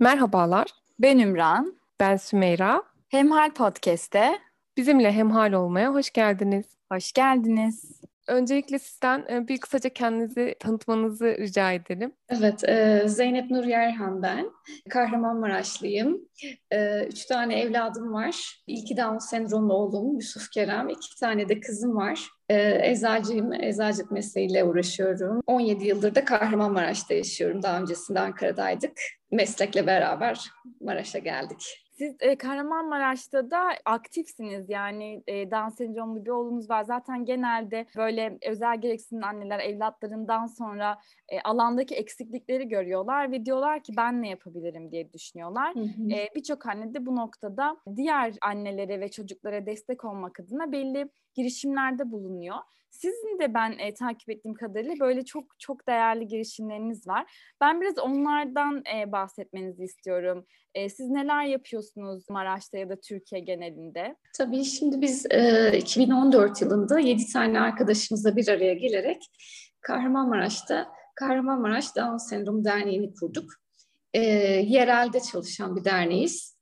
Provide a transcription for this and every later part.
Merhabalar, Ben Ümran. ben Sümeyra. Hemhal Podcast'te Bizimle hemhal olmaya hoş geldiniz. hoş geldiniz. Öncelikle sizden e, bir kısaca kendinizi tanıtmanızı rica edelim. Evet, e, Zeynep Nur Yerhan ben. Kahramanmaraşlıyım. E, üç tane evladım var. İlki Down sendromlu oğlum Yusuf Kerem. İki tane de kızım var. E, eczacıyım, eczacılık mesleğiyle uğraşıyorum. 17 yıldır da Kahramanmaraş'ta yaşıyorum. Daha öncesinde Ankara'daydık. Meslekle beraber Maraş'a geldik. Siz e, Kahramanmaraş'ta da aktifsiniz yani e, Down sendromlu bir oğlunuz var. Zaten genelde böyle özel gereksinim anneler evlatlarından sonra e, alandaki eksiklikleri görüyorlar ve diyorlar ki ben ne yapabilirim diye düşünüyorlar. Hı hı. E, Birçok anne de bu noktada diğer annelere ve çocuklara destek olmak adına belli girişimlerde bulunuyor. Sizin de ben e, takip ettiğim kadarıyla böyle çok çok değerli girişimleriniz var. Ben biraz onlardan e, bahsetmenizi istiyorum. E, siz neler yapıyorsunuz Maraş'ta ya da Türkiye genelinde? Tabii şimdi biz e, 2014 yılında 7 tane arkadaşımızla bir araya gelerek Kahramanmaraş'ta Kahramanmaraş Down Sendromu Derneği'ni kurduk. E, yerelde çalışan bir derneğiz.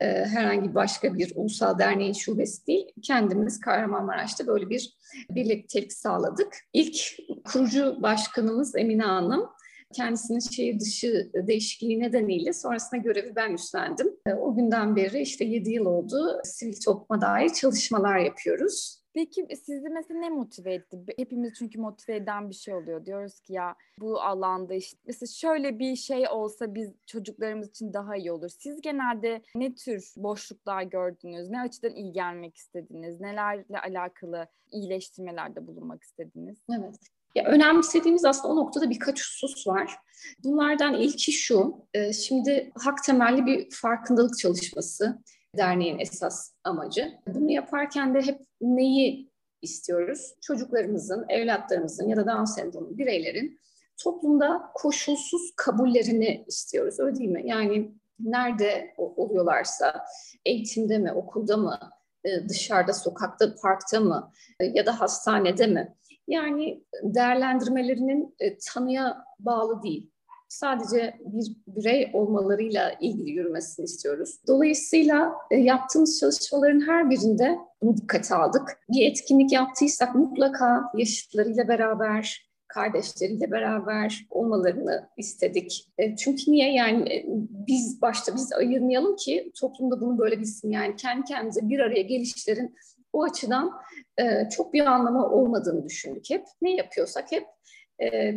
E, herhangi başka bir ulusal derneğin şubesi değil. Kendimiz Kahramanmaraş'ta böyle bir birliktelik sağladık. İlk kurucu başkanımız Emine Hanım. Kendisinin şehir dışı değişikliği nedeniyle sonrasında görevi ben üstlendim. E, O günden beri işte 7 yıl oldu. Sivil topluma dair çalışmalar yapıyoruz. Peki sizi mesela ne motive etti? Hepimiz çünkü motive eden bir şey oluyor. Diyoruz ki ya bu alanda işte mesela şöyle bir şey olsa biz çocuklarımız için daha iyi olur. Siz genelde ne tür boşluklar gördünüz? Ne açıdan iyi gelmek istediniz? Nelerle alakalı iyileştirmelerde bulunmak istediniz? Evet. Ya önemsediğimiz aslında o noktada birkaç husus var. Bunlardan ilki şu, e, şimdi hak temelli bir farkındalık çalışması derneğin esas amacı. Bunu yaparken de hep neyi istiyoruz? Çocuklarımızın, evlatlarımızın ya da Down sendromu bireylerin toplumda koşulsuz kabullerini istiyoruz. Öyle değil mi? Yani nerede oluyorlarsa, eğitimde mi, okulda mı, e, dışarıda, sokakta, parkta mı e, ya da hastanede mi? Yani değerlendirmelerinin e, tanıya bağlı değil. Sadece bir birey olmalarıyla ilgili yürümesini istiyoruz. Dolayısıyla e, yaptığımız çalışmaların her birinde bunu dikkate aldık. Bir etkinlik yaptıysak mutlaka yaşıtlarıyla beraber, kardeşleriyle beraber olmalarını istedik. E, Çünkü niye yani e, biz başta biz ayırmayalım ki toplumda bunu böyle bilsin. Yani kendi kendimize bir araya gelişlerin o açıdan çok bir anlamı olmadığını düşündük hep. Ne yapıyorsak hep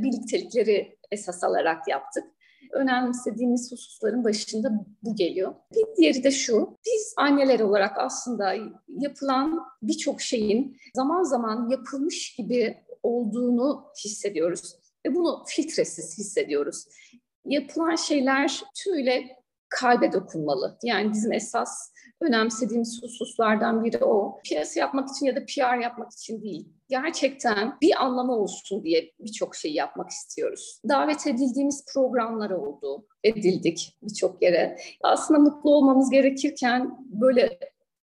birliktelikleri esas alarak yaptık. Önemsediğimiz hususların başında bu geliyor. Bir diğeri de şu, biz anneler olarak aslında yapılan birçok şeyin zaman zaman yapılmış gibi olduğunu hissediyoruz. Ve bunu filtresiz hissediyoruz. Yapılan şeyler tümüyle kalbe dokunmalı. Yani bizim esas önemsediğimiz hususlardan biri o. Piyasa yapmak için ya da PR yapmak için değil. Gerçekten bir anlamı olsun diye birçok şey yapmak istiyoruz. Davet edildiğimiz programlar oldu. Edildik birçok yere. Aslında mutlu olmamız gerekirken böyle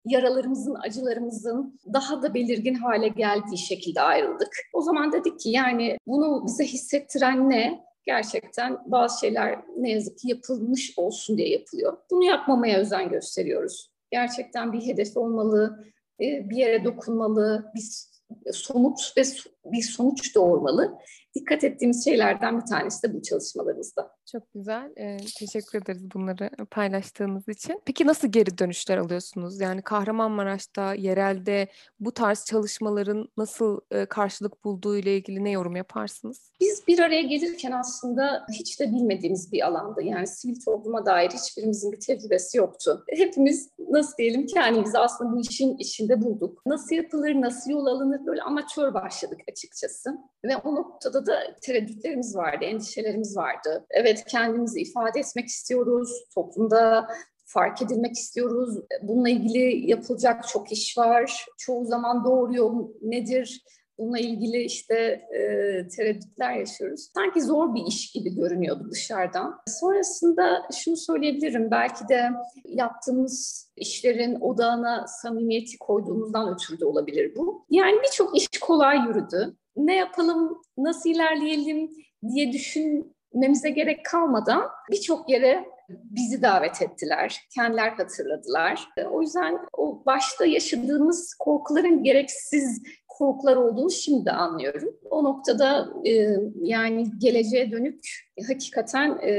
yaralarımızın, acılarımızın daha da belirgin hale geldiği şekilde ayrıldık. O zaman dedik ki yani bunu bize hissettiren ne? Gerçekten bazı şeyler ne yazık ki yapılmış olsun diye yapılıyor. Bunu yapmamaya özen gösteriyoruz. Gerçekten bir hedef olmalı, e, bir yere dokunmalı, bir somut ve bir sonuç doğurmalı. Dikkat ettiğimiz şeylerden bir tanesi de bu çalışmalarımızda. Çok güzel. Ee, teşekkür ederiz bunları paylaştığınız için. Peki nasıl geri dönüşler alıyorsunuz? Yani Kahramanmaraş'ta, yerelde bu tarz çalışmaların nasıl e, karşılık bulduğu ile ilgili ne yorum yaparsınız? Biz bir araya gelirken aslında hiç de bilmediğimiz bir alanda yani sivil topluma dair hiçbirimizin bir tecrübesi yoktu. Hepimiz nasıl diyelim kendimizi aslında bu işin içinde bulduk. Nasıl yapılır, nasıl yol alınır böyle amatör başladık açıkçası. Ve o noktada da tereddütlerimiz vardı, endişelerimiz vardı. Evet kendimizi ifade etmek istiyoruz, toplumda fark edilmek istiyoruz. Bununla ilgili yapılacak çok iş var. Çoğu zaman doğru yol nedir? Bununla ilgili işte e, tereddütler yaşıyoruz. Sanki zor bir iş gibi görünüyordu dışarıdan. Sonrasında şunu söyleyebilirim. Belki de yaptığımız işlerin odağına samimiyeti koyduğumuzdan ötürü de olabilir bu. Yani birçok iş kolay yürüdü. Ne yapalım, nasıl ilerleyelim diye düşünmemize gerek kalmadan birçok yere bizi davet ettiler, kendiler hatırladılar. O yüzden o başta yaşadığımız korkuların gereksiz korkular olduğunu şimdi anlıyorum. O noktada e, yani geleceğe dönük hakikaten e,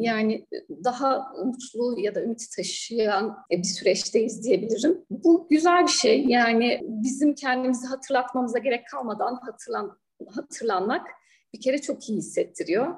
yani daha mutlu ya da ümit taşıyan bir süreçteyiz diyebilirim. Bu güzel bir şey. Yani bizim kendimizi hatırlatmamıza gerek kalmadan hatırlan, hatırlanmak bir kere çok iyi hissettiriyor.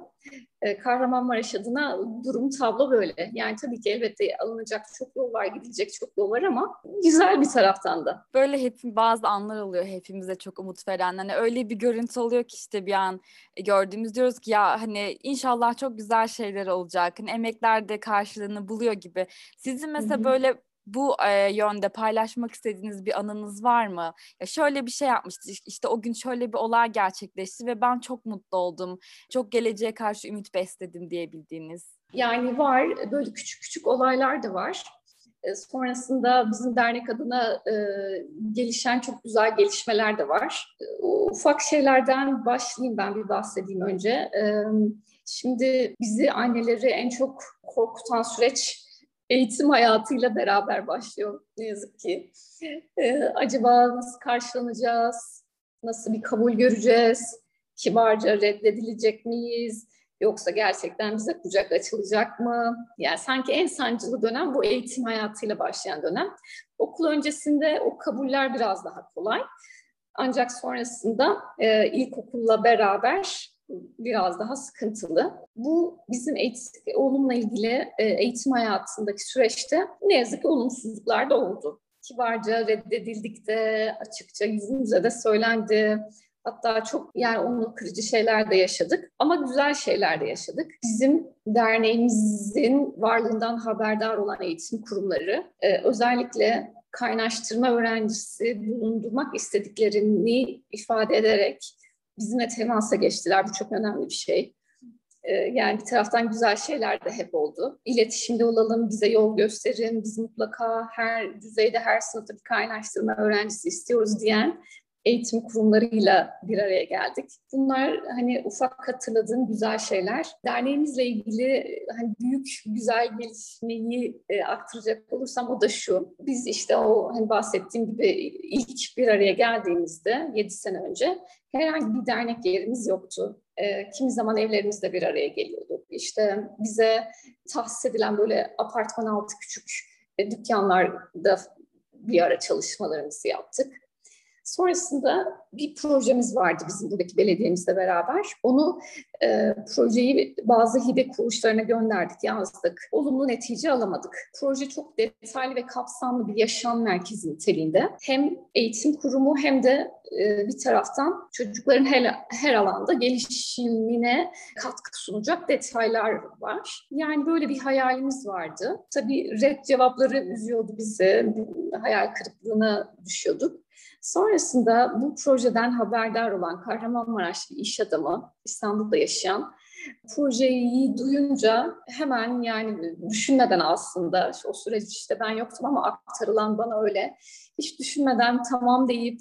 E, Kahramanmaraş adına durum tablo böyle. Yani tabii ki elbette alınacak çok yol var, gidilecek çok yol var ama güzel bir taraftan da. Böyle hep bazı anlar oluyor hepimize çok umut veren. Hani öyle bir görüntü oluyor ki işte bir an e, gördüğümüz diyoruz ki ya hani inşallah çok güzel şeyler olacak. Hani emekler de karşılığını buluyor gibi. Sizin mesela Hı-hı. böyle bu e, yönde paylaşmak istediğiniz bir anınız var mı? Ya şöyle bir şey yapmıştı. İşte o gün şöyle bir olay gerçekleşti ve ben çok mutlu oldum. Çok geleceğe karşı ümit besledim diyebildiğiniz. Yani var. Böyle küçük küçük olaylar da var. E, sonrasında bizim dernek adına e, gelişen çok güzel gelişmeler de var. E, ufak şeylerden başlayayım ben bir bahsedeyim önce. Şimdi bizi anneleri en çok korkutan süreç eğitim hayatıyla beraber başlıyor ne yazık ki. Ee, acaba nasıl karşılanacağız? Nasıl bir kabul göreceğiz? Kibarca reddedilecek miyiz? Yoksa gerçekten bize kucak açılacak mı? Yani sanki en sancılı dönem bu eğitim hayatıyla başlayan dönem. Okul öncesinde o kabuller biraz daha kolay. Ancak sonrasında e, ilkokulla beraber biraz daha sıkıntılı. Bu bizim eğitim, olumla ilgili e, eğitim hayatındaki süreçte ne yazık ki olumsuzluklar da oldu. Kibarca reddedildik de açıkça yüzümüze de söylendi. Hatta çok yani onu kırıcı şeyler de yaşadık ama güzel şeyler de yaşadık. Bizim derneğimizin varlığından haberdar olan eğitim kurumları e, özellikle kaynaştırma öğrencisi bulundurmak istediklerini ifade ederek bizimle temasa geçtiler. Bu çok önemli bir şey. Ee, yani bir taraftan güzel şeyler de hep oldu. İletişimde olalım, bize yol gösterin, biz mutlaka her düzeyde, her sınıfta bir kaynaştırma öğrencisi istiyoruz diyen eğitim kurumlarıyla bir araya geldik. Bunlar hani ufak hatırladığım güzel şeyler. Derneğimizle ilgili hani büyük güzel gelişmeyi e, aktaracak olursam o da şu. Biz işte o hani bahsettiğim gibi ilk bir araya geldiğimizde 7 sene önce herhangi bir dernek yerimiz yoktu. E, kimi zaman evlerimizde bir araya geliyorduk. İşte bize tahsis edilen böyle apartman altı küçük e, dükkanlarda bir ara çalışmalarımızı yaptık. Sonrasında bir projemiz vardı bizim buradaki belediyemizle beraber. Onu e, projeyi bazı hibe kuruluşlarına gönderdik, yazdık. Olumlu netice alamadık. Proje çok detaylı ve kapsamlı bir yaşam merkezi niteliğinde. Hem eğitim kurumu hem de e, bir taraftan çocukların her, her alanda gelişimine katkı sunacak detaylar var. Yani böyle bir hayalimiz vardı. Tabii red cevapları üzüyordu bizi. Hayal kırıklığına düşüyorduk. Sonrasında bu projeden haberdar olan Kahramanmaraşlı iş adamı, İstanbul'da yaşayan, projeyi duyunca hemen yani düşünmeden aslında o süreç işte ben yoktum ama aktarılan bana öyle hiç düşünmeden tamam deyip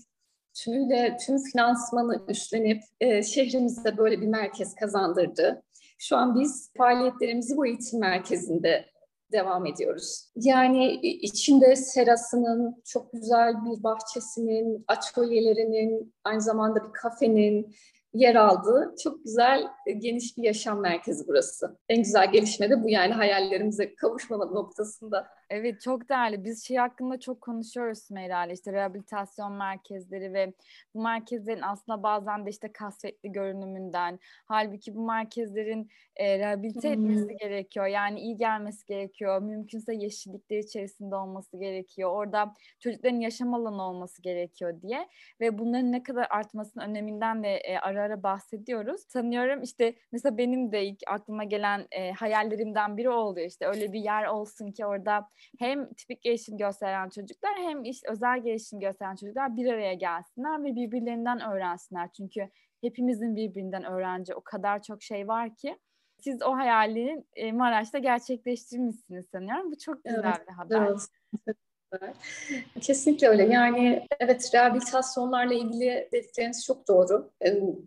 tümüyle tüm finansmanı üstlenip e, şehrimizde böyle bir merkez kazandırdı. Şu an biz faaliyetlerimizi bu eğitim merkezinde devam ediyoruz. Yani içinde serasının, çok güzel bir bahçesinin, atölyelerinin, aynı zamanda bir kafenin, yer aldığı çok güzel, e, geniş bir yaşam merkezi burası. En güzel gelişme de bu yani hayallerimize kavuşma noktasında. Evet çok değerli. Biz şey hakkında çok konuşuyoruz Sümeyra işte rehabilitasyon merkezleri ve bu merkezlerin aslında bazen de işte kasvetli görünümünden halbuki bu merkezlerin e, rehabilite etmesi hmm. gerekiyor. Yani iyi gelmesi gerekiyor. Mümkünse yeşillikler içerisinde olması gerekiyor. Orada çocukların yaşam alanı olması gerekiyor diye ve bunların ne kadar artmasının öneminden de e, ara ara bahsediyoruz. Sanıyorum işte mesela benim de ilk aklıma gelen e, hayallerimden biri oluyor. İşte öyle bir yer olsun ki orada hem tipik gelişim gösteren çocuklar hem işte özel gelişim gösteren çocuklar bir araya gelsinler ve birbirlerinden öğrensinler. Çünkü hepimizin birbirinden öğrenci o kadar çok şey var ki. Siz o hayalini e, Maraş'ta gerçekleştirmişsiniz sanıyorum. Bu çok güzel evet, bir haber. Evet. Kesinlikle öyle. Yani evet rehabilitasyonlarla ilgili dedikleriniz çok doğru.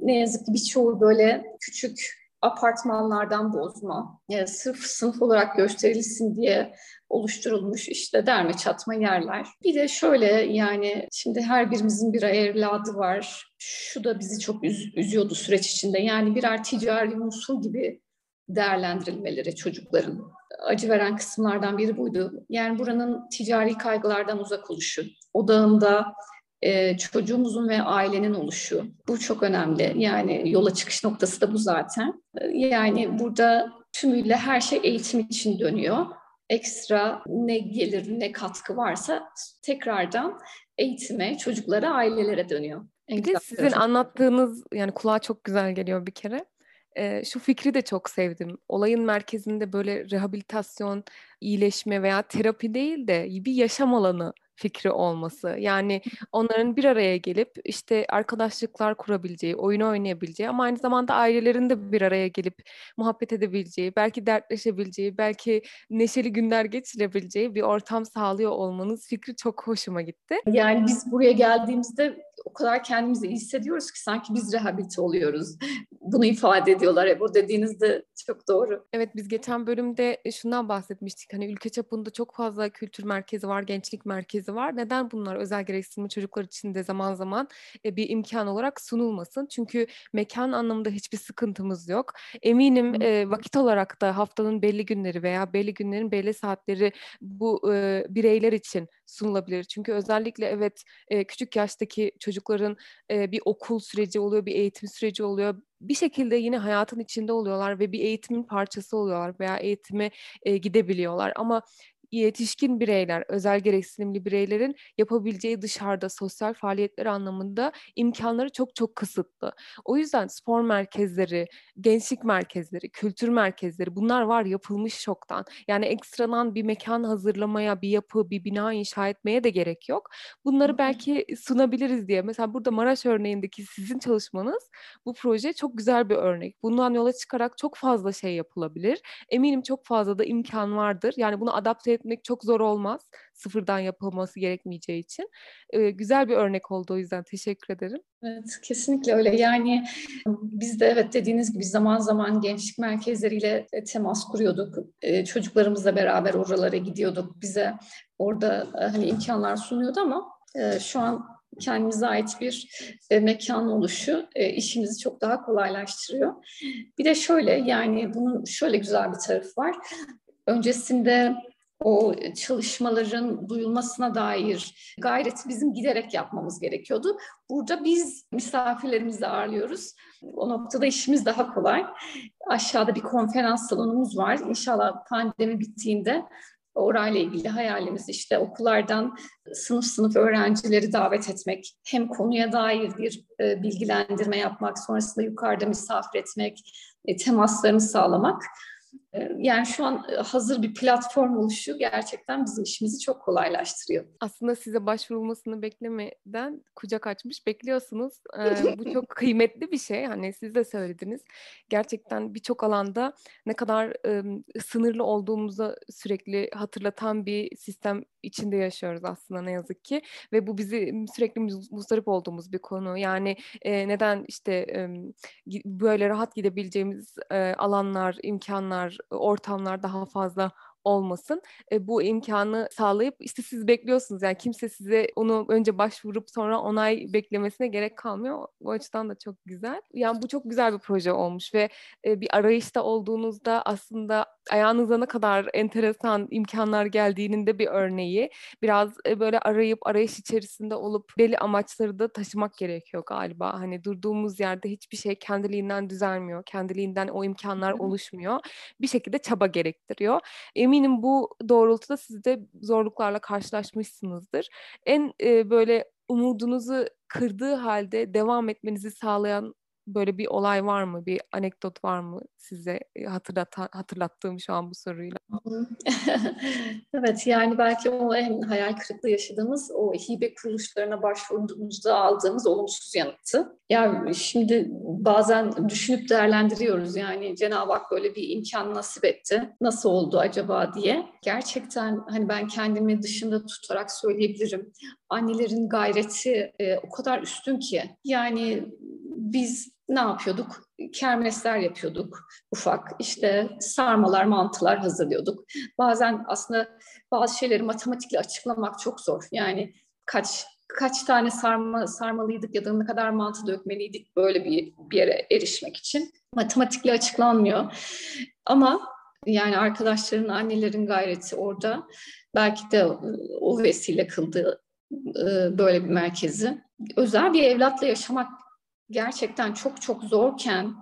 Ne yazık ki birçoğu böyle küçük apartmanlardan bozma, yani sırf sınıf olarak gösterilsin diye oluşturulmuş işte derme çatma yerler. Bir de şöyle yani şimdi her birimizin bir evladı var. Şu da bizi çok üz- üzüyordu süreç içinde. Yani birer ticari unsur gibi değerlendirilmeleri çocukların. Acı veren kısımlardan biri buydu. Yani buranın ticari kaygılardan uzak oluşu, odağında e, çocuğumuzun ve ailenin oluşu. Bu çok önemli. Yani yola çıkış noktası da bu zaten. Yani burada tümüyle her şey eğitim için dönüyor. Ekstra ne gelir ne katkı varsa tekrardan eğitime, çocuklara, ailelere dönüyor. En bir de sizin anlattığınız yani kulağa çok güzel geliyor bir kere. Ee, şu fikri de çok sevdim. Olayın merkezinde böyle rehabilitasyon, iyileşme veya terapi değil de bir yaşam alanı fikri olması. Yani onların bir araya gelip işte arkadaşlıklar kurabileceği, oyun oynayabileceği ama aynı zamanda ailelerin de bir araya gelip muhabbet edebileceği, belki dertleşebileceği, belki neşeli günler geçirebileceği bir ortam sağlıyor olmanız fikri çok hoşuma gitti. Yani biz buraya geldiğimizde o kadar kendimizi iyi hissediyoruz ki sanki biz rehabilite oluyoruz. Bunu ifade ediyorlar. E, bu dediğiniz de çok doğru. Evet biz geçen bölümde şundan bahsetmiştik. Hani ülke çapında çok fazla kültür merkezi var, gençlik merkezi var. Neden bunlar özel gereksinimli çocuklar için de zaman zaman e, bir imkan olarak sunulmasın? Çünkü mekan anlamında hiçbir sıkıntımız yok. Eminim e, vakit olarak da haftanın belli günleri veya belli günlerin belli saatleri bu e, bireyler için sunulabilir. Çünkü özellikle evet e, küçük yaştaki çocukların e, bir okul süreci oluyor, bir eğitim süreci oluyor. Bir şekilde yine hayatın içinde oluyorlar ve bir eğitimin parçası oluyorlar veya eğitime e, gidebiliyorlar. Ama yetişkin bireyler, özel gereksinimli bireylerin yapabileceği dışarıda sosyal faaliyetler anlamında imkanları çok çok kısıtlı. O yüzden spor merkezleri, gençlik merkezleri, kültür merkezleri bunlar var yapılmış çoktan. Yani ekstradan bir mekan hazırlamaya, bir yapı, bir bina inşa etmeye de gerek yok. Bunları belki sunabiliriz diye. Mesela burada Maraş örneğindeki sizin çalışmanız bu proje çok güzel bir örnek. Bundan yola çıkarak çok fazla şey yapılabilir. Eminim çok fazla da imkan vardır. Yani bunu adapte etmek çok zor olmaz. Sıfırdan yapılması gerekmeyeceği için. Ee, güzel bir örnek oldu o yüzden teşekkür ederim. Evet kesinlikle öyle. Yani biz de evet dediğiniz gibi zaman zaman gençlik merkezleriyle e, temas kuruyorduk. Ee, çocuklarımızla beraber oralara gidiyorduk. Bize orada e, hani imkanlar sunuyordu ama e, şu an kendimize ait bir e, mekan oluşu e, işimizi çok daha kolaylaştırıyor. Bir de şöyle yani bunun şöyle güzel bir tarafı var. Öncesinde o çalışmaların duyulmasına dair gayreti bizim giderek yapmamız gerekiyordu. Burada biz misafirlerimizi ağırlıyoruz. O noktada işimiz daha kolay. Aşağıda bir konferans salonumuz var. İnşallah pandemi bittiğinde orayla ilgili hayalimiz işte okullardan sınıf sınıf öğrencileri davet etmek, hem konuya dair bir e, bilgilendirme yapmak, sonrasında yukarıda misafir etmek, e, temaslarını sağlamak. Yani şu an hazır bir platform oluşu gerçekten bizim işimizi çok kolaylaştırıyor. Aslında size başvurulmasını beklemeden kucak açmış bekliyorsunuz. Ee, bu çok kıymetli bir şey. Hani siz de söylediniz. Gerçekten birçok alanda ne kadar e, sınırlı olduğumuzu sürekli hatırlatan bir sistem içinde yaşıyoruz aslında ne yazık ki. Ve bu bizi sürekli muzdarip olduğumuz bir konu. Yani e, neden işte e, böyle rahat gidebileceğimiz e, alanlar, imkanlar, ortamlar daha fazla olmasın. E, bu imkanı sağlayıp işte siz bekliyorsunuz yani kimse size onu önce başvurup sonra onay beklemesine gerek kalmıyor. Bu açıdan da çok güzel. Yani bu çok güzel bir proje olmuş ve e, bir arayışta olduğunuzda aslında ayağınıza ne kadar enteresan imkanlar geldiğinin de bir örneği. Biraz e, böyle arayıp arayış içerisinde olup belli amaçları da taşımak gerekiyor galiba. Hani durduğumuz yerde hiçbir şey kendiliğinden düzelmiyor. Kendiliğinden o imkanlar oluşmuyor. Bir şekilde çaba gerektiriyor. Eminim bu doğrultuda siz de zorluklarla karşılaşmışsınızdır. En e, böyle umudunuzu kırdığı halde devam etmenizi sağlayan böyle bir olay var mı? Bir anekdot var mı size hatırlat hatırlattığım şu an bu soruyla? evet yani belki o en hayal kırıklığı yaşadığımız o hibe kuruluşlarına başvurduğumuzda aldığımız olumsuz yanıttı. Yani şimdi bazen düşünüp değerlendiriyoruz yani Cenab-ı Hak böyle bir imkan nasip etti. Nasıl oldu acaba diye. Gerçekten hani ben kendimi dışında tutarak söyleyebilirim. Annelerin gayreti e, o kadar üstün ki. Yani biz ne yapıyorduk? Kermesler yapıyorduk ufak. İşte sarmalar, mantılar hazırlıyorduk. Bazen aslında bazı şeyleri matematikle açıklamak çok zor. Yani kaç kaç tane sarma sarmalıydık ya da ne kadar mantı dökmeliydik böyle bir, bir yere erişmek için. Matematikle açıklanmıyor. Ama yani arkadaşların, annelerin gayreti orada. Belki de o vesile kıldı e, böyle bir merkezi. Özel bir evlatla yaşamak gerçekten çok çok zorken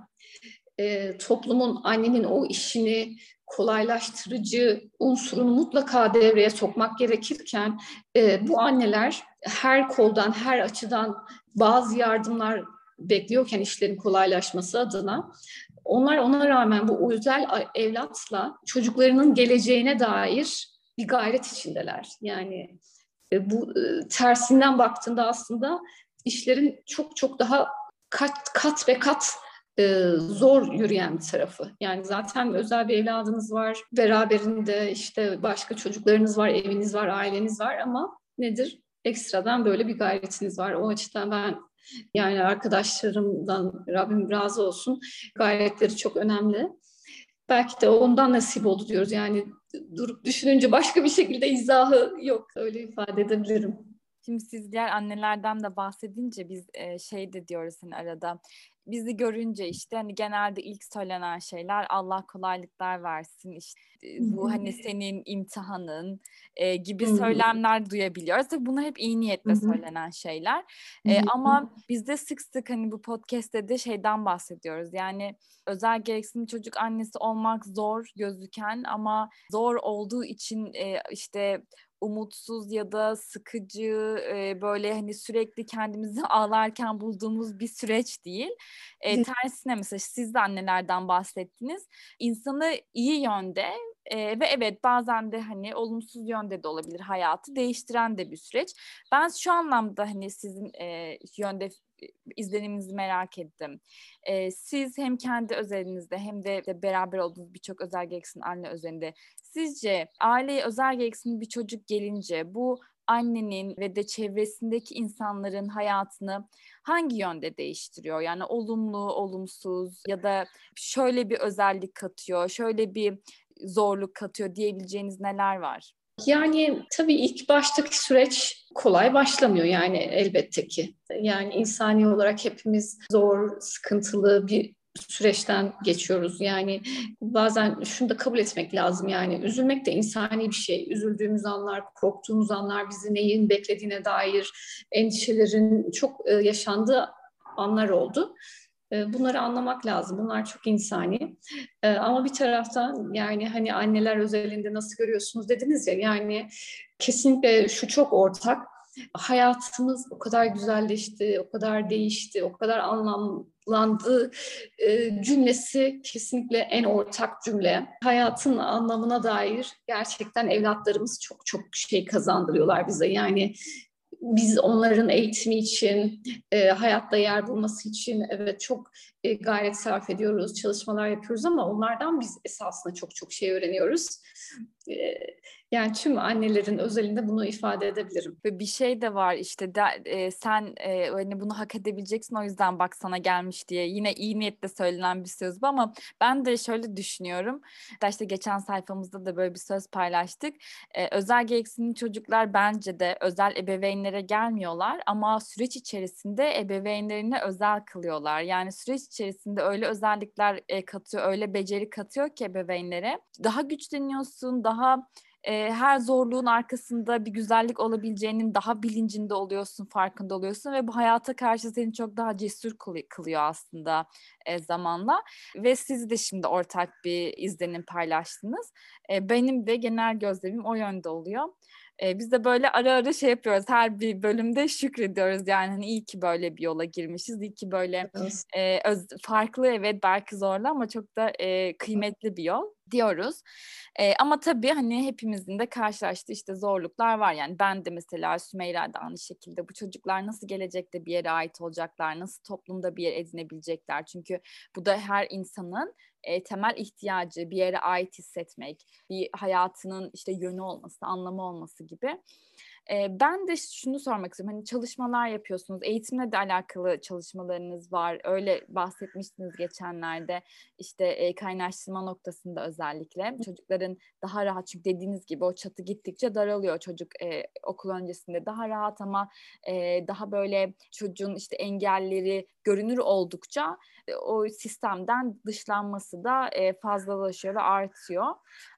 e, toplumun annenin o işini kolaylaştırıcı unsurunu mutlaka devreye sokmak gerekirken e, bu anneler her koldan, her açıdan bazı yardımlar bekliyorken işlerin kolaylaşması adına onlar ona rağmen bu özel evlatla çocuklarının geleceğine dair bir gayret içindeler. Yani e, bu e, tersinden baktığında aslında işlerin çok çok daha kat kat ve kat e, zor yürüyen bir tarafı. Yani zaten özel bir evladınız var, beraberinde işte başka çocuklarınız var, eviniz var, aileniz var ama nedir? Ekstradan böyle bir gayretiniz var. O açıdan ben yani arkadaşlarımdan Rabbim razı olsun gayretleri çok önemli. Belki de ondan nasip oldu diyoruz. Yani durup düşününce başka bir şekilde izahı yok. Öyle ifade edebilirim. Şimdi siz diğer annelerden de bahsedince biz e, şey de diyoruz hani arada bizi görünce işte hani genelde ilk söylenen şeyler Allah kolaylıklar versin işte bu hani senin imtihanın e, gibi söylemler duyabiliyoruz. Tabii bunlar hep iyi niyetle söylenen şeyler. E, ama bizde sık sık hani bu podcast'te de şeyden bahsediyoruz. Yani özel gereksinimli çocuk annesi olmak zor gözüken ama zor olduğu için e, işte umutsuz ya da sıkıcı e, böyle hani sürekli kendimizi ağlarken bulduğumuz bir süreç değil. E, tersine mesela siz de annelerden bahsettiniz. İnsanı iyi yönde e, ve evet bazen de hani olumsuz yönde de olabilir hayatı değiştiren de bir süreç. Ben şu anlamda hani sizin e, yönde izleniminizi merak ettim. Ee, siz hem kendi özelinizde hem de, de beraber olduğunuz birçok özel gereksinim anne özelinde sizce aileye özel gereksinim bir çocuk gelince bu annenin ve de çevresindeki insanların hayatını hangi yönde değiştiriyor? Yani olumlu, olumsuz ya da şöyle bir özellik katıyor, şöyle bir zorluk katıyor diyebileceğiniz neler var? Yani tabii ilk baştaki süreç kolay başlamıyor yani elbette ki. Yani insani olarak hepimiz zor, sıkıntılı bir süreçten geçiyoruz. Yani bazen şunu da kabul etmek lazım yani üzülmek de insani bir şey. Üzüldüğümüz anlar, korktuğumuz anlar bizi neyin beklediğine dair endişelerin çok e, yaşandığı anlar oldu. E, bunları anlamak lazım. Bunlar çok insani. E, ama bir taraftan yani hani anneler özelinde nasıl görüyorsunuz dediniz ya yani kesinlikle şu çok ortak. Hayatımız o kadar güzelleşti, o kadar değişti, o kadar anlamlandı e, cümlesi kesinlikle en ortak cümle. Hayatın anlamına dair gerçekten evlatlarımız çok çok şey kazandırıyorlar bize. Yani biz onların eğitimi için, e, hayatta yer bulması için evet çok e, gayret sarf ediyoruz, çalışmalar yapıyoruz ama onlardan biz esasında çok çok şey öğreniyoruz. E, yani tüm annelerin özelinde bunu ifade edebilirim. Bir şey de var işte de, e, sen e, hani bunu hak edebileceksin o yüzden bak sana gelmiş diye yine iyi niyetle söylenen bir söz bu ama ben de şöyle düşünüyorum. İşte geçen sayfamızda da böyle bir söz paylaştık. E, özel gereksinimli çocuklar bence de özel ebeveynlere gelmiyorlar ama süreç içerisinde ebeveynlerine özel kılıyorlar. Yani süreç içerisinde öyle özellikler e, katıyor, öyle beceri katıyor ki ebeveynlere. Daha güçleniyorsun, daha e, her zorluğun arkasında bir güzellik olabileceğinin daha bilincinde oluyorsun, farkında oluyorsun ve bu hayata karşı seni çok daha cesur kılıyor aslında e, zamanla. Ve siz de şimdi ortak bir izlenim paylaştınız. E, benim de genel gözlemim o yönde oluyor. E, biz de böyle ara ara şey yapıyoruz. Her bir bölümde şükrediyoruz. Yani hani iyi ki böyle bir yola girmişiz. İyi ki böyle e, öz, farklı evet belki zorlu ama çok da e, kıymetli bir yol diyoruz. E, ama tabii hani hepimizin de karşılaştığı işte zorluklar var. Yani ben de mesela Sümeyra da aynı şekilde bu çocuklar nasıl gelecekte bir yere ait olacaklar, nasıl toplumda bir yer edinebilecekler. Çünkü bu da her insanın e, temel ihtiyacı bir yere ait hissetmek, bir hayatının işte yönü olması, anlamı olması gibi. E, ben de şunu sormak istiyorum. Hani çalışmalar yapıyorsunuz. Eğitimle de alakalı çalışmalarınız var. Öyle bahsetmiştiniz geçenlerde. İşte e, kaynaştırma noktasında özellikle. Çocukların daha rahat çünkü dediğiniz gibi o çatı gittikçe daralıyor çocuk e, okul öncesinde. Daha rahat ama e, daha böyle çocuğun işte engelleri görünür oldukça e, o sistemden dışlanması da e, fazlalaşıyor ve artıyor.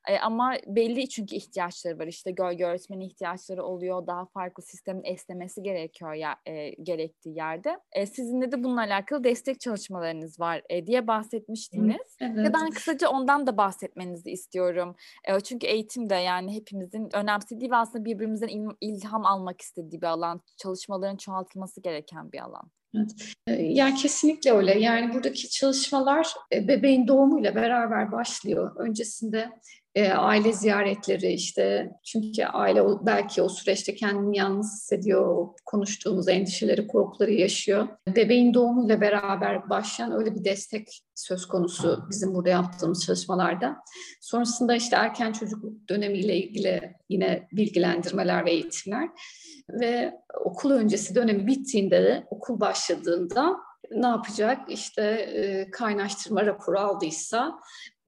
E, ama belli çünkü ihtiyaçları var. İşte gölge öğretmeni ihtiyaçları oluyor. Daha farklı sistemin esnemesi gerekiyor ya e, gerektiği yerde. E, sizinle de bununla alakalı destek çalışmalarınız var e, diye bahsetmiştiniz. Evet. Ve ben kısaca ondan da bahsetmenizi istiyorum. E, çünkü eğitim de yani hepimizin önemsediği ve aslında birbirimizden il, ilham almak istediği bir alan. Çalışmaların çoğaltılması gereken bir alan. Evet. Yani kesinlikle öyle. Yani buradaki çalışmalar bebeğin doğumuyla beraber başlıyor. Öncesinde e, aile ziyaretleri işte çünkü aile belki o süreçte kendini yalnız hissediyor, konuştuğumuz endişeleri, korkuları yaşıyor. Bebeğin doğumuyla beraber başlayan öyle bir destek söz konusu bizim burada yaptığımız çalışmalarda. Sonrasında işte erken çocukluk dönemiyle ilgili yine bilgilendirmeler ve eğitimler ve okul öncesi dönemi bittiğinde de okul başladığında ne yapacak? İşte e, kaynaştırma raporu aldıysa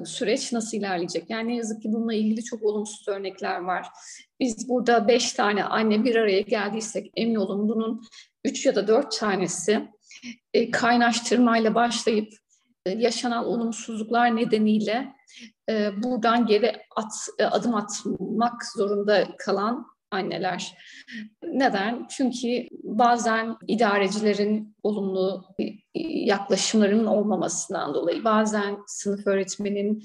süreç nasıl ilerleyecek? Yani ne yazık ki bununla ilgili çok olumsuz örnekler var. Biz burada beş tane anne bir araya geldiysek emin olun bunun üç ya da dört tanesi e, kaynaştırmayla başlayıp e, yaşanan olumsuzluklar nedeniyle e, buradan geri at, e, adım atmak zorunda kalan anneler. Neden? Çünkü bazen idarecilerin olumlu yaklaşımlarının olmamasından dolayı bazen sınıf öğretmeninin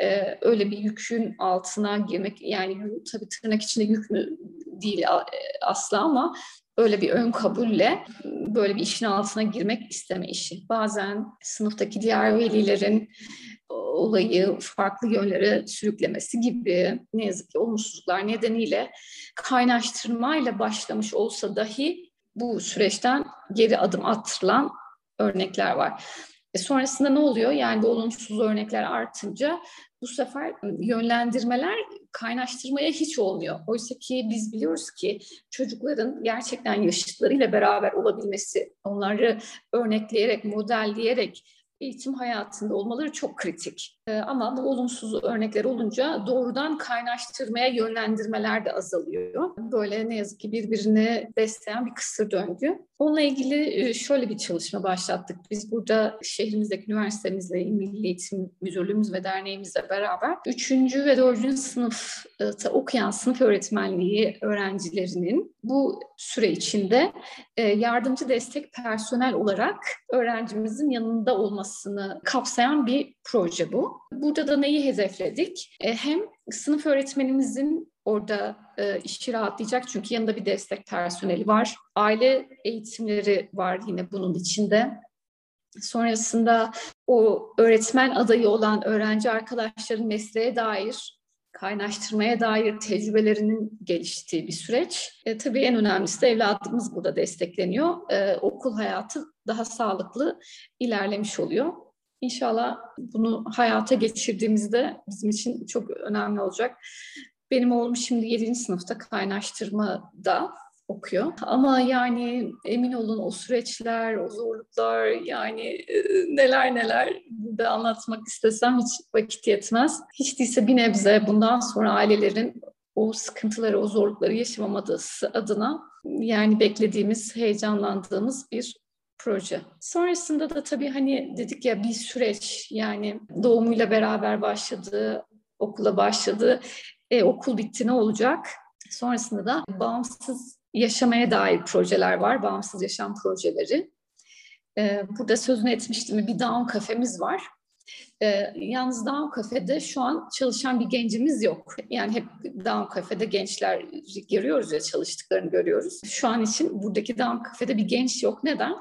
e, öyle bir yükün altına girmek yani tabii tırnak içinde yük mü değil e, asla ama öyle bir ön kabulle böyle bir işin altına girmek isteme işi. Bazen sınıftaki diğer velilerin olayı farklı yönlere sürüklemesi gibi ne yazık ki olumsuzluklar nedeniyle kaynaştırmayla başlamış olsa dahi bu süreçten geri adım attırılan örnekler var. E sonrasında ne oluyor? Yani bu olumsuz örnekler artınca bu sefer yönlendirmeler kaynaştırmaya hiç olmuyor. Oysa ki biz biliyoruz ki çocukların gerçekten yaşıtlarıyla beraber olabilmesi, onları örnekleyerek, modelleyerek eğitim hayatında olmaları çok kritik. Ee, ama bu olumsuz örnekler olunca doğrudan kaynaştırmaya yönlendirmeler de azalıyor. Böyle ne yazık ki birbirini besleyen bir kısır döngü. Onunla ilgili e, şöyle bir çalışma başlattık. Biz burada şehrimizdeki üniversitemizle, Milli Eğitim Müdürlüğümüz ve derneğimizle beraber 3. ve 4. sınıfta okuyan sınıf öğretmenliği öğrencilerinin bu süre içinde e, yardımcı destek personel olarak öğrencimizin yanında olmasını kapsayan bir proje bu. Burada da neyi hedefledik? E, hem sınıf öğretmenimizin orada e, işi rahatlayacak çünkü yanında bir destek personeli var. Aile eğitimleri var yine bunun içinde. Sonrasında o öğretmen adayı olan öğrenci arkadaşların mesleğe dair kaynaştırmaya dair tecrübelerinin geliştiği bir süreç. E, tabii en önemlisi de evladımız burada destekleniyor. E, okul hayatı daha sağlıklı ilerlemiş oluyor. İnşallah bunu hayata geçirdiğimizde bizim için çok önemli olacak. Benim oğlum şimdi 7. sınıfta kaynaştırmada okuyor. Ama yani emin olun o süreçler, o zorluklar yani e, neler neler burada anlatmak istesem hiç vakit yetmez. Hiç değilse bir nebze bundan sonra ailelerin o sıkıntıları, o zorlukları yaşamaması adına yani beklediğimiz, heyecanlandığımız bir proje. Sonrasında da tabii hani dedik ya bir süreç yani doğumuyla beraber başladı, okula başladı. E, okul bitti ne olacak? Sonrasında da bağımsız yaşamaya dair projeler var, bağımsız yaşam projeleri. E, burada sözünü etmiştim bir Down kafemiz var. E, yalnız Down Cafe'de şu an çalışan bir gencimiz yok. Yani hep Down Cafe'de gençler görüyoruz ya çalıştıklarını görüyoruz. Şu an için buradaki Down Cafe'de bir genç yok. Neden?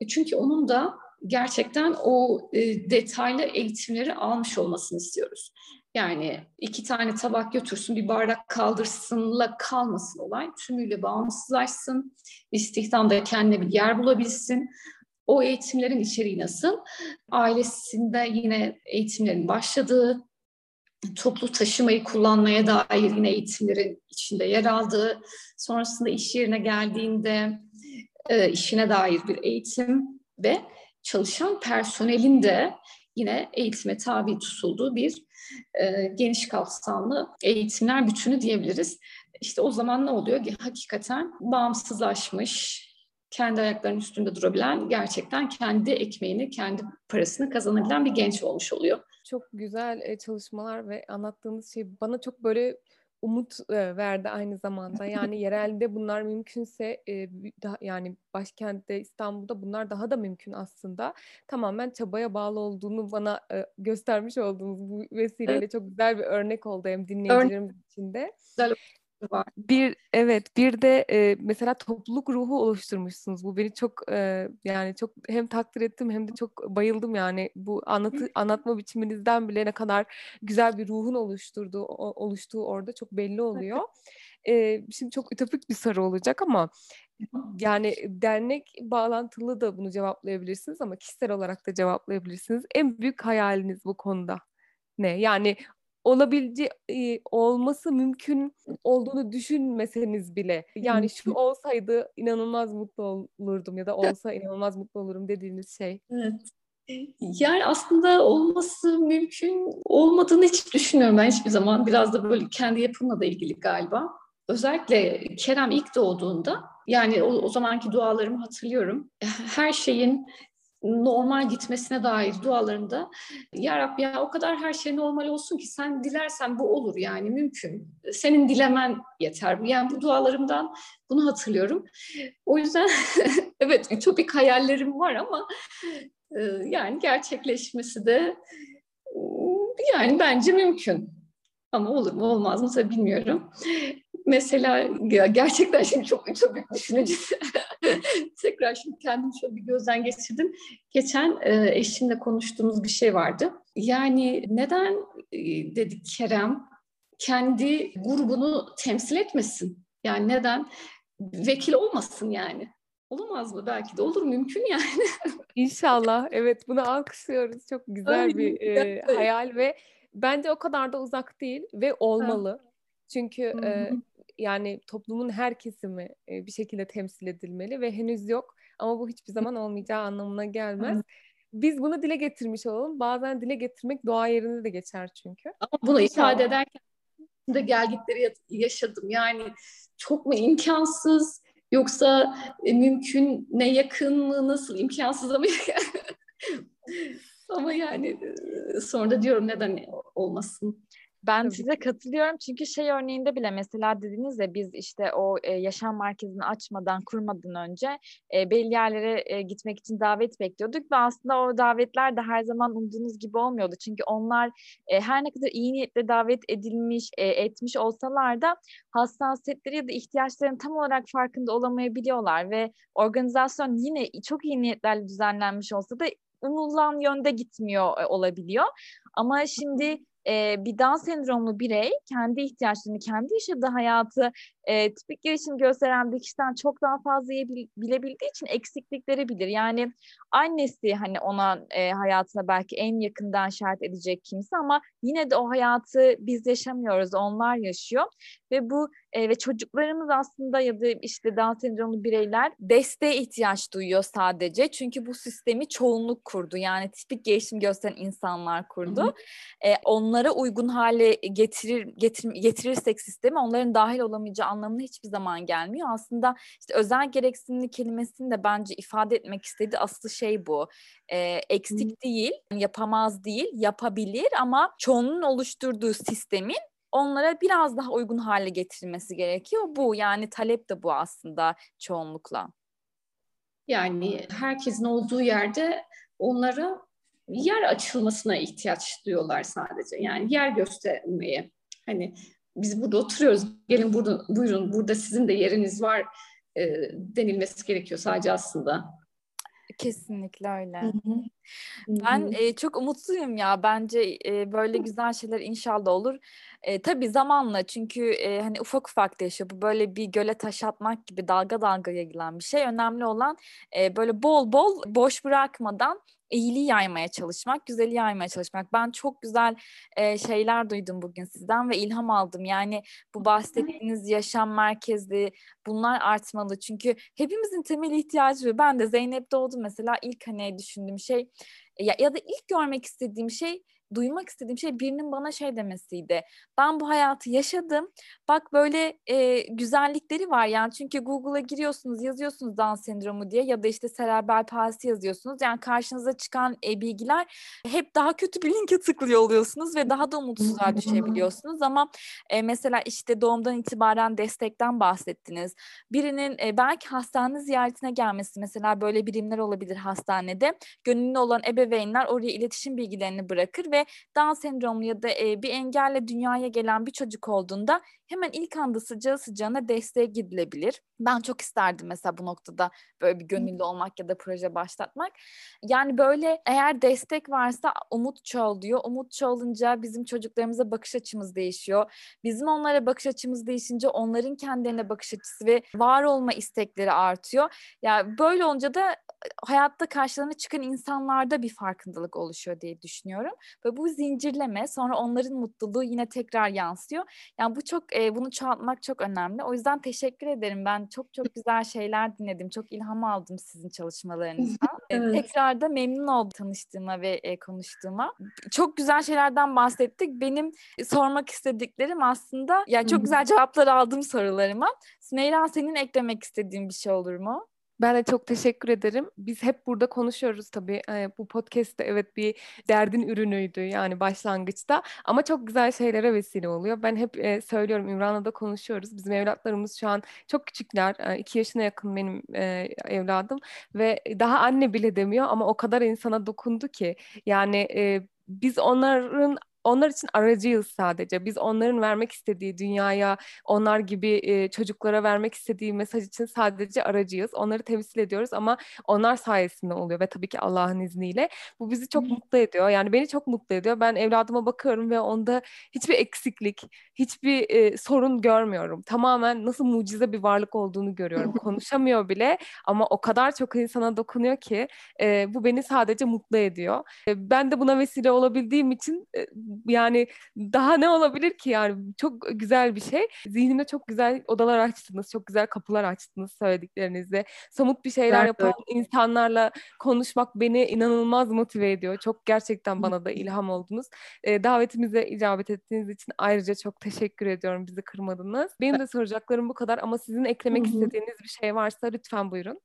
E, çünkü onun da gerçekten o e, detaylı eğitimleri almış olmasını istiyoruz. Yani iki tane tabak götürsün, bir bardak kaldırsınla kalmasın olay. Tümüyle bağımsızlaşsın, istihdamda kendine bir yer bulabilsin. O eğitimlerin içeriği nasıl? Ailesinde yine eğitimlerin başladığı, toplu taşımayı kullanmaya dair yine eğitimlerin içinde yer aldığı, sonrasında iş yerine geldiğinde e, işine dair bir eğitim ve çalışan personelin de yine eğitime tabi tutulduğu bir e, geniş kapsamlı eğitimler bütünü diyebiliriz. İşte o zaman ne oluyor? Hakikaten bağımsızlaşmış, kendi ayaklarının üstünde durabilen, gerçekten kendi ekmeğini, kendi parasını kazanabilen bir genç olmuş oluyor. Çok güzel e, çalışmalar ve anlattığınız şey bana çok böyle umut e, verdi aynı zamanda. Yani yerelde bunlar mümkünse e, daha, yani başkentte İstanbul'da bunlar daha da mümkün aslında. Tamamen çabaya bağlı olduğunu bana e, göstermiş olduğunuz bu vesileyle evet. çok güzel bir örnek oldu hem dinleyicilerimiz için de. Güzel var. Bir evet bir de e, mesela topluluk ruhu oluşturmuşsunuz. Bu beni çok e, yani çok hem takdir ettim hem de çok bayıldım yani bu anlatı anlatma biçiminizden bile ne kadar güzel bir ruhun oluşturduğu oluştuğu orada çok belli oluyor. E, şimdi çok ütopik bir soru olacak ama yani dernek bağlantılı da bunu cevaplayabilirsiniz ama kişisel olarak da cevaplayabilirsiniz. En büyük hayaliniz bu konuda ne? Yani olabileceği olması mümkün olduğunu düşünmeseniz bile yani şu olsaydı inanılmaz mutlu olurdum ya da olsa inanılmaz mutlu olurum dediğiniz şey. Evet. Yani aslında olması mümkün olmadığını hiç düşünmüyorum ben hiçbir zaman. Biraz da böyle kendi yapımla da ilgili galiba. Özellikle Kerem ilk doğduğunda yani o, o zamanki dualarımı hatırlıyorum. Her şeyin normal gitmesine dair dualarında Ya Rabbi ya o kadar her şey normal olsun ki sen dilersen bu olur yani mümkün. Senin dilemen yeter. Yani bu dualarımdan bunu hatırlıyorum. O yüzden evet ütopik hayallerim var ama e, yani gerçekleşmesi de yani bence mümkün. Ama olur mu olmaz mı tabii bilmiyorum. Mesela gerçekten şimdi çok ütopik düşününce tekrar şimdi kendimi şöyle bir gözden geçirdim. Geçen e, eşimle konuştuğumuz bir şey vardı. Yani neden e, dedik Kerem kendi grubunu temsil etmesin? Yani neden vekil olmasın yani? Olamaz mı? Belki de olur. Mümkün yani. İnşallah. Evet bunu alkışlıyoruz. Çok güzel Ay, bir e, hayal ve bence o kadar da uzak değil ve olmalı. Ha. Çünkü e, yani toplumun her kesimi e, bir şekilde temsil edilmeli ve henüz yok ama bu hiçbir zaman olmayacağı anlamına gelmez. Biz bunu dile getirmiş olalım. Bazen dile getirmek doğa yerinde de geçer çünkü. Ama bunu ifade ederken de gelgitleri yaşadım. Yani çok mu imkansız yoksa e, mümkün ne yakın mı nasıl imkansız ama ama yani sonra da diyorum neden olmasın. Ben Tabii. size katılıyorum çünkü şey örneğinde bile mesela dediniz ya biz işte o e, yaşam merkezini açmadan kurmadan önce e, belli yerlere e, gitmek için davet bekliyorduk ve aslında o davetler de her zaman umduğunuz gibi olmuyordu. Çünkü onlar e, her ne kadar iyi niyetle davet edilmiş, e, etmiş olsalar da hassasiyetleri ya da ihtiyaçlarının tam olarak farkında olamayabiliyorlar ve organizasyon yine çok iyi niyetlerle düzenlenmiş olsa da umulan yönde gitmiyor e, olabiliyor. Ama şimdi e, bir Down sendromlu birey kendi ihtiyaçlarını, kendi yaşadığı hayatı e, tipik gelişim gösteren bir kişiden çok daha fazla bilebildiği için eksiklikleri bilir. Yani annesi hani ona e, hayatına belki en yakından şahit edecek kimse ama yine de o hayatı biz yaşamıyoruz, onlar yaşıyor ve bu e, ve çocuklarımız aslında ya da işte Down sendromlu bireyler desteğe ihtiyaç duyuyor sadece. Çünkü bu sistemi çoğunluk kurdu. Yani tipik gelişim gösteren insanlar kurdu. E, onlara uygun hale getirir, getir, getirirsek sistemi onların dahil olamayacağı anlamına hiçbir zaman gelmiyor. Aslında işte özel gereksinimli kelimesini de bence ifade etmek istediği aslı şey bu. E, eksik Hı. değil, yapamaz değil, yapabilir ama çoğunun oluşturduğu sistemin onlara biraz daha uygun hale getirilmesi gerekiyor. Bu yani talep de bu aslında çoğunlukla. Yani herkesin olduğu yerde onlara yer açılmasına ihtiyaç duyuyorlar sadece. Yani yer göstermeye. Hani biz burada oturuyoruz. Gelin burada buyurun burada sizin de yeriniz var e, denilmesi gerekiyor sadece aslında. Kesinlikle öyle. Hı hı. Ben e, çok umutluyum ya. Bence e, böyle güzel şeyler inşallah olur. E, tabii zamanla çünkü e, hani ufak ufak değişiyor. Bu böyle bir göle taş atmak gibi dalga dalga yayılan bir şey. Önemli olan e, böyle bol bol boş bırakmadan iyiliği yaymaya çalışmak, güzeli yaymaya çalışmak. Ben çok güzel e, şeyler duydum bugün sizden ve ilham aldım. Yani bu bahsettiğiniz yaşam merkezli bunlar artmalı. Çünkü hepimizin temel ihtiyacı ve ben de Zeynep doğdum mesela ilk hani düşündüğüm şey ya, ya da ilk görmek istediğim şey duymak istediğim şey birinin bana şey demesiydi. Ben bu hayatı yaşadım. Bak böyle e, güzellikleri var yani çünkü Google'a giriyorsunuz yazıyorsunuz Down sendromu diye ya da işte serebral palsi yazıyorsunuz. Yani karşınıza çıkan e, bilgiler hep daha kötü bir linke tıklıyor oluyorsunuz ve daha da umutsuzluğa düşebiliyorsunuz. Ama e, mesela işte doğumdan itibaren destekten bahsettiniz. Birinin e, belki hastane ziyaretine gelmesi mesela böyle birimler olabilir hastanede. Gönüllü olan ebeveynler oraya iletişim bilgilerini bırakır ve Down sendromlu ya da e, bir engelle dünyaya gelen bir çocuk olduğunda hemen ilk anda sıcağı sıcağına desteğe gidilebilir. Ben çok isterdim mesela bu noktada böyle bir gönüllü olmak ya da proje başlatmak. Yani böyle eğer destek varsa umut çoğalıyor. Umut çoğalınca bizim çocuklarımıza bakış açımız değişiyor. Bizim onlara bakış açımız değişince onların kendilerine bakış açısı ve var olma istekleri artıyor. Ya yani böyle olunca da hayatta karşılarına çıkan insanlarda bir farkındalık oluşuyor diye düşünüyorum. Ve bu zincirleme sonra onların mutluluğu yine tekrar yansıyor. Yani bu çok e, bunu çoğaltmak çok önemli. O yüzden teşekkür ederim. Ben çok çok güzel şeyler dinledim. Çok ilham aldım sizin çalışmalarınızdan. evet. Tekrar da memnun oldum tanıştığıma ve e, konuştuğuma. Çok güzel şeylerden bahsettik. Benim sormak istediklerim aslında yani çok güzel cevaplar aldım sorularıma. Sümeyra senin eklemek istediğin bir şey olur mu? Ben de çok teşekkür ederim. Biz hep burada konuşuyoruz tabii. E, bu podcast'te evet bir derdin ürünüydü yani başlangıçta. Ama çok güzel şeylere vesile oluyor. Ben hep e, söylüyorum İmran'la da konuşuyoruz. Bizim evlatlarımız şu an çok küçükler. E, iki yaşına yakın benim e, evladım. Ve daha anne bile demiyor ama o kadar insana dokundu ki. Yani e, biz onların onlar için aracıyız sadece. Biz onların vermek istediği dünyaya, onlar gibi e, çocuklara vermek istediği mesaj için sadece aracıyız. Onları temsil ediyoruz ama onlar sayesinde oluyor ve tabii ki Allah'ın izniyle. Bu bizi çok mutlu ediyor. Yani beni çok mutlu ediyor. Ben evladıma bakıyorum ve onda hiçbir eksiklik, hiçbir e, sorun görmüyorum. Tamamen nasıl mucize bir varlık olduğunu görüyorum. Konuşamıyor bile ama o kadar çok insana dokunuyor ki e, bu beni sadece mutlu ediyor. E, ben de buna vesile olabildiğim için e, yani daha ne olabilir ki yani çok güzel bir şey. Zihnimde çok güzel odalar açtınız, çok güzel kapılar açtınız söylediklerinizle. Somut bir şeyler evet, yapan evet. insanlarla konuşmak beni inanılmaz motive ediyor. Çok gerçekten bana da ilham oldunuz. E, davetimize icabet ettiğiniz için ayrıca çok teşekkür ediyorum. Bizi kırmadınız. Benim de soracaklarım bu kadar ama sizin eklemek Hı-hı. istediğiniz bir şey varsa lütfen buyurun.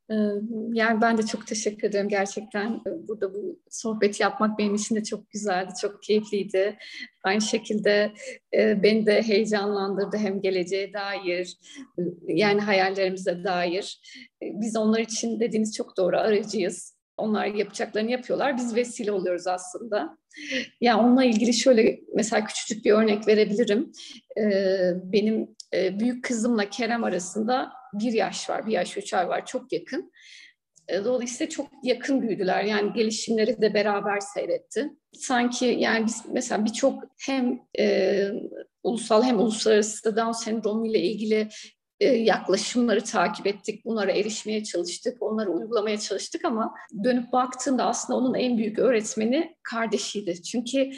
Yani ben de çok teşekkür ederim gerçekten. Burada bu sohbeti yapmak benim için de çok güzeldi, çok keyifliydi. Aynı şekilde e, beni de heyecanlandırdı hem geleceğe dair yani hayallerimize dair. E, biz onlar için dediğiniz çok doğru aracıyız. Onlar yapacaklarını yapıyorlar. Biz vesile oluyoruz aslında. Yani onunla ilgili şöyle mesela küçücük bir örnek verebilirim. Ee, benim e, büyük kızımla Kerem arasında bir yaş var, bir yaş üç ay var. Çok yakın. E, dolayısıyla çok yakın büyüdüler. Yani gelişimleri de beraber seyretti. Sanki yani biz mesela birçok hem e, ulusal hem uluslararası Down sendromu ile ilgili e, yaklaşımları takip ettik, bunlara erişmeye çalıştık, onları uygulamaya çalıştık ama dönüp baktığında aslında onun en büyük öğretmeni kardeşiydi. Çünkü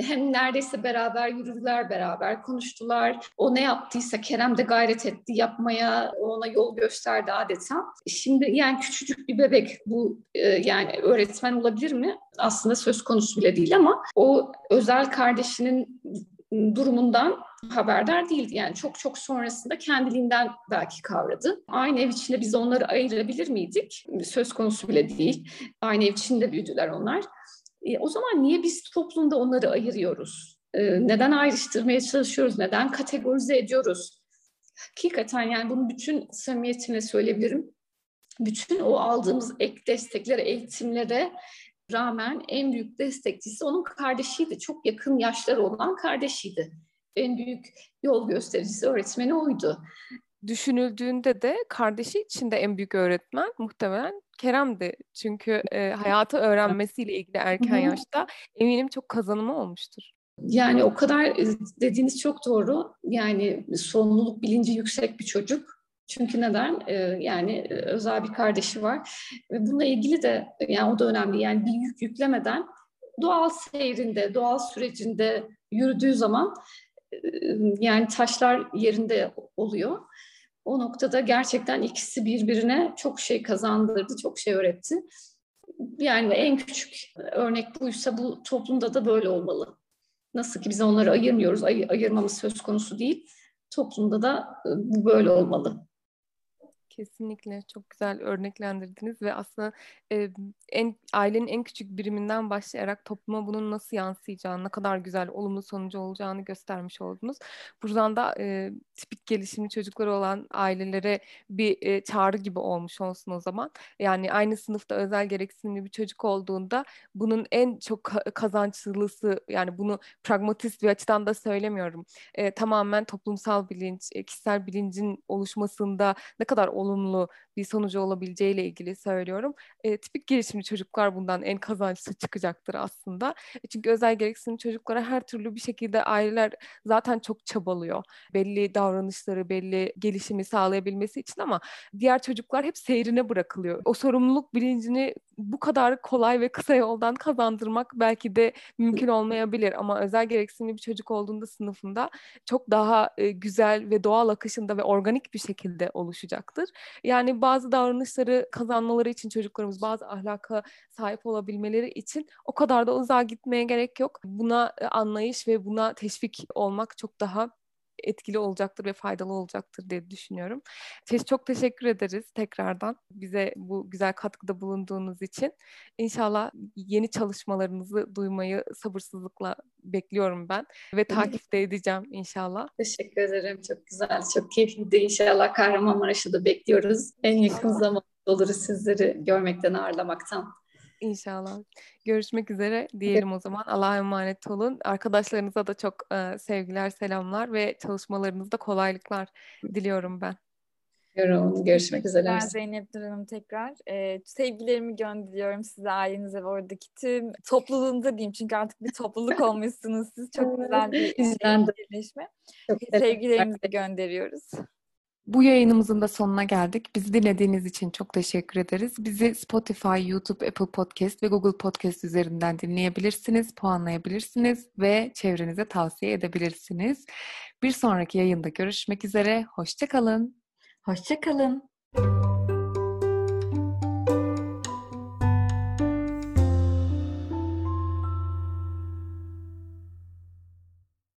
hem neredeyse beraber yürüdüler, beraber konuştular. O ne yaptıysa Kerem de gayret etti yapmaya, ona yol gösterdi adeta. Şimdi yani küçücük bir bebek bu e, yani öğretmen olabilir mi? Aslında söz konusu bile değil ama o özel kardeşinin durumundan haberdar değildi. Yani çok çok sonrasında kendiliğinden belki kavradı. Aynı ev içinde biz onları ayırabilir miydik? Söz konusu bile değil. Aynı ev içinde büyüdüler onlar. E, o zaman niye biz toplumda onları ayırıyoruz? E, neden ayrıştırmaya çalışıyoruz? Neden kategorize ediyoruz? Hakikaten yani bunu bütün samimiyetimle söyleyebilirim. Bütün o aldığımız ek desteklere, eğitimlere rağmen en büyük destekçisi onun kardeşiydi. Çok yakın yaşları olan kardeşiydi. En büyük yol göstericisi öğretmeni oydu. Düşünüldüğünde de kardeşi için de en büyük öğretmen muhtemelen Kerem'di. Çünkü e, hayatı öğrenmesiyle ilgili erken yaşta eminim çok kazanımı olmuştur. Yani o kadar dediğiniz çok doğru. Yani sorumluluk bilinci yüksek bir çocuk. Çünkü neden? Ee, yani özel bir kardeşi var. Ve bununla ilgili de yani o da önemli. Yani bir yük yüklemeden doğal seyrinde, doğal sürecinde yürüdüğü zaman yani taşlar yerinde oluyor. O noktada gerçekten ikisi birbirine çok şey kazandırdı, çok şey öğretti. Yani en küçük örnek buysa bu toplumda da böyle olmalı. Nasıl ki biz onları ayırmıyoruz, ay- ayırmamız söz konusu değil. Toplumda da e, bu böyle olmalı. Kesinlikle çok güzel örneklendirdiniz ve aslında e, en ailenin en küçük biriminden başlayarak topluma bunun nasıl yansıyacağını, ne kadar güzel olumlu sonucu olacağını göstermiş oldunuz. Buradan da e, tipik gelişimli çocukları olan ailelere bir e, çağrı gibi olmuş olsun o zaman. Yani aynı sınıfta özel gereksinimli bir çocuk olduğunda bunun en çok kazançlısı yani bunu pragmatist bir açıdan da söylemiyorum. E, tamamen toplumsal bilinç, kişisel bilincin oluşmasında ne kadar olumlu bir sonucu olabileceğiyle ilgili söylüyorum. E, tipik gelişimli çocuklar bundan en kazançlı çıkacaktır aslında. E, çünkü özel gereksinimli çocuklara her türlü bir şekilde aileler zaten çok çabalıyor. Belli davranışları, belli gelişimi sağlayabilmesi için ama diğer çocuklar hep seyrine bırakılıyor. O sorumluluk bilincini bu kadar kolay ve kısa yoldan kazandırmak belki de mümkün olmayabilir ama özel gereksinimli bir çocuk olduğunda sınıfında çok daha e, güzel ve doğal akışında ve organik bir şekilde oluşacaktır. Yani bazı davranışları kazanmaları için çocuklarımız bazı ahlaka sahip olabilmeleri için o kadar da uzağa gitmeye gerek yok. Buna e, anlayış ve buna teşvik olmak çok daha etkili olacaktır ve faydalı olacaktır diye düşünüyorum. Çok teşekkür ederiz tekrardan bize bu güzel katkıda bulunduğunuz için. İnşallah yeni çalışmalarınızı duymayı sabırsızlıkla bekliyorum ben ve takipte edeceğim inşallah. Teşekkür ederim. Çok güzel, çok keyifliydi. İnşallah Kahramanmaraş'ı da bekliyoruz. En yakın zamanda oluruz sizleri görmekten, ağırlamaktan. İnşallah. Görüşmek üzere diyelim o zaman. Allah'a emanet olun. Arkadaşlarınıza da çok e, sevgiler, selamlar ve çalışmalarınızda kolaylıklar diliyorum ben. Görüşmek, Görüşmek üzere. Ben Zeynep Hanım tekrar. Ee, sevgilerimi gönderiyorum size, ailenize ve oradaki tüm topluluğunuza diyeyim. Çünkü artık bir topluluk olmuşsunuz siz. Çok güzel bir birleşme. Sevgilerimizi gönderiyoruz. Bu yayınımızın da sonuna geldik. Bizi dinlediğiniz için çok teşekkür ederiz. Bizi Spotify, YouTube, Apple Podcast ve Google Podcast üzerinden dinleyebilirsiniz, puanlayabilirsiniz ve çevrenize tavsiye edebilirsiniz. Bir sonraki yayında görüşmek üzere. Hoşçakalın. Hoşçakalın.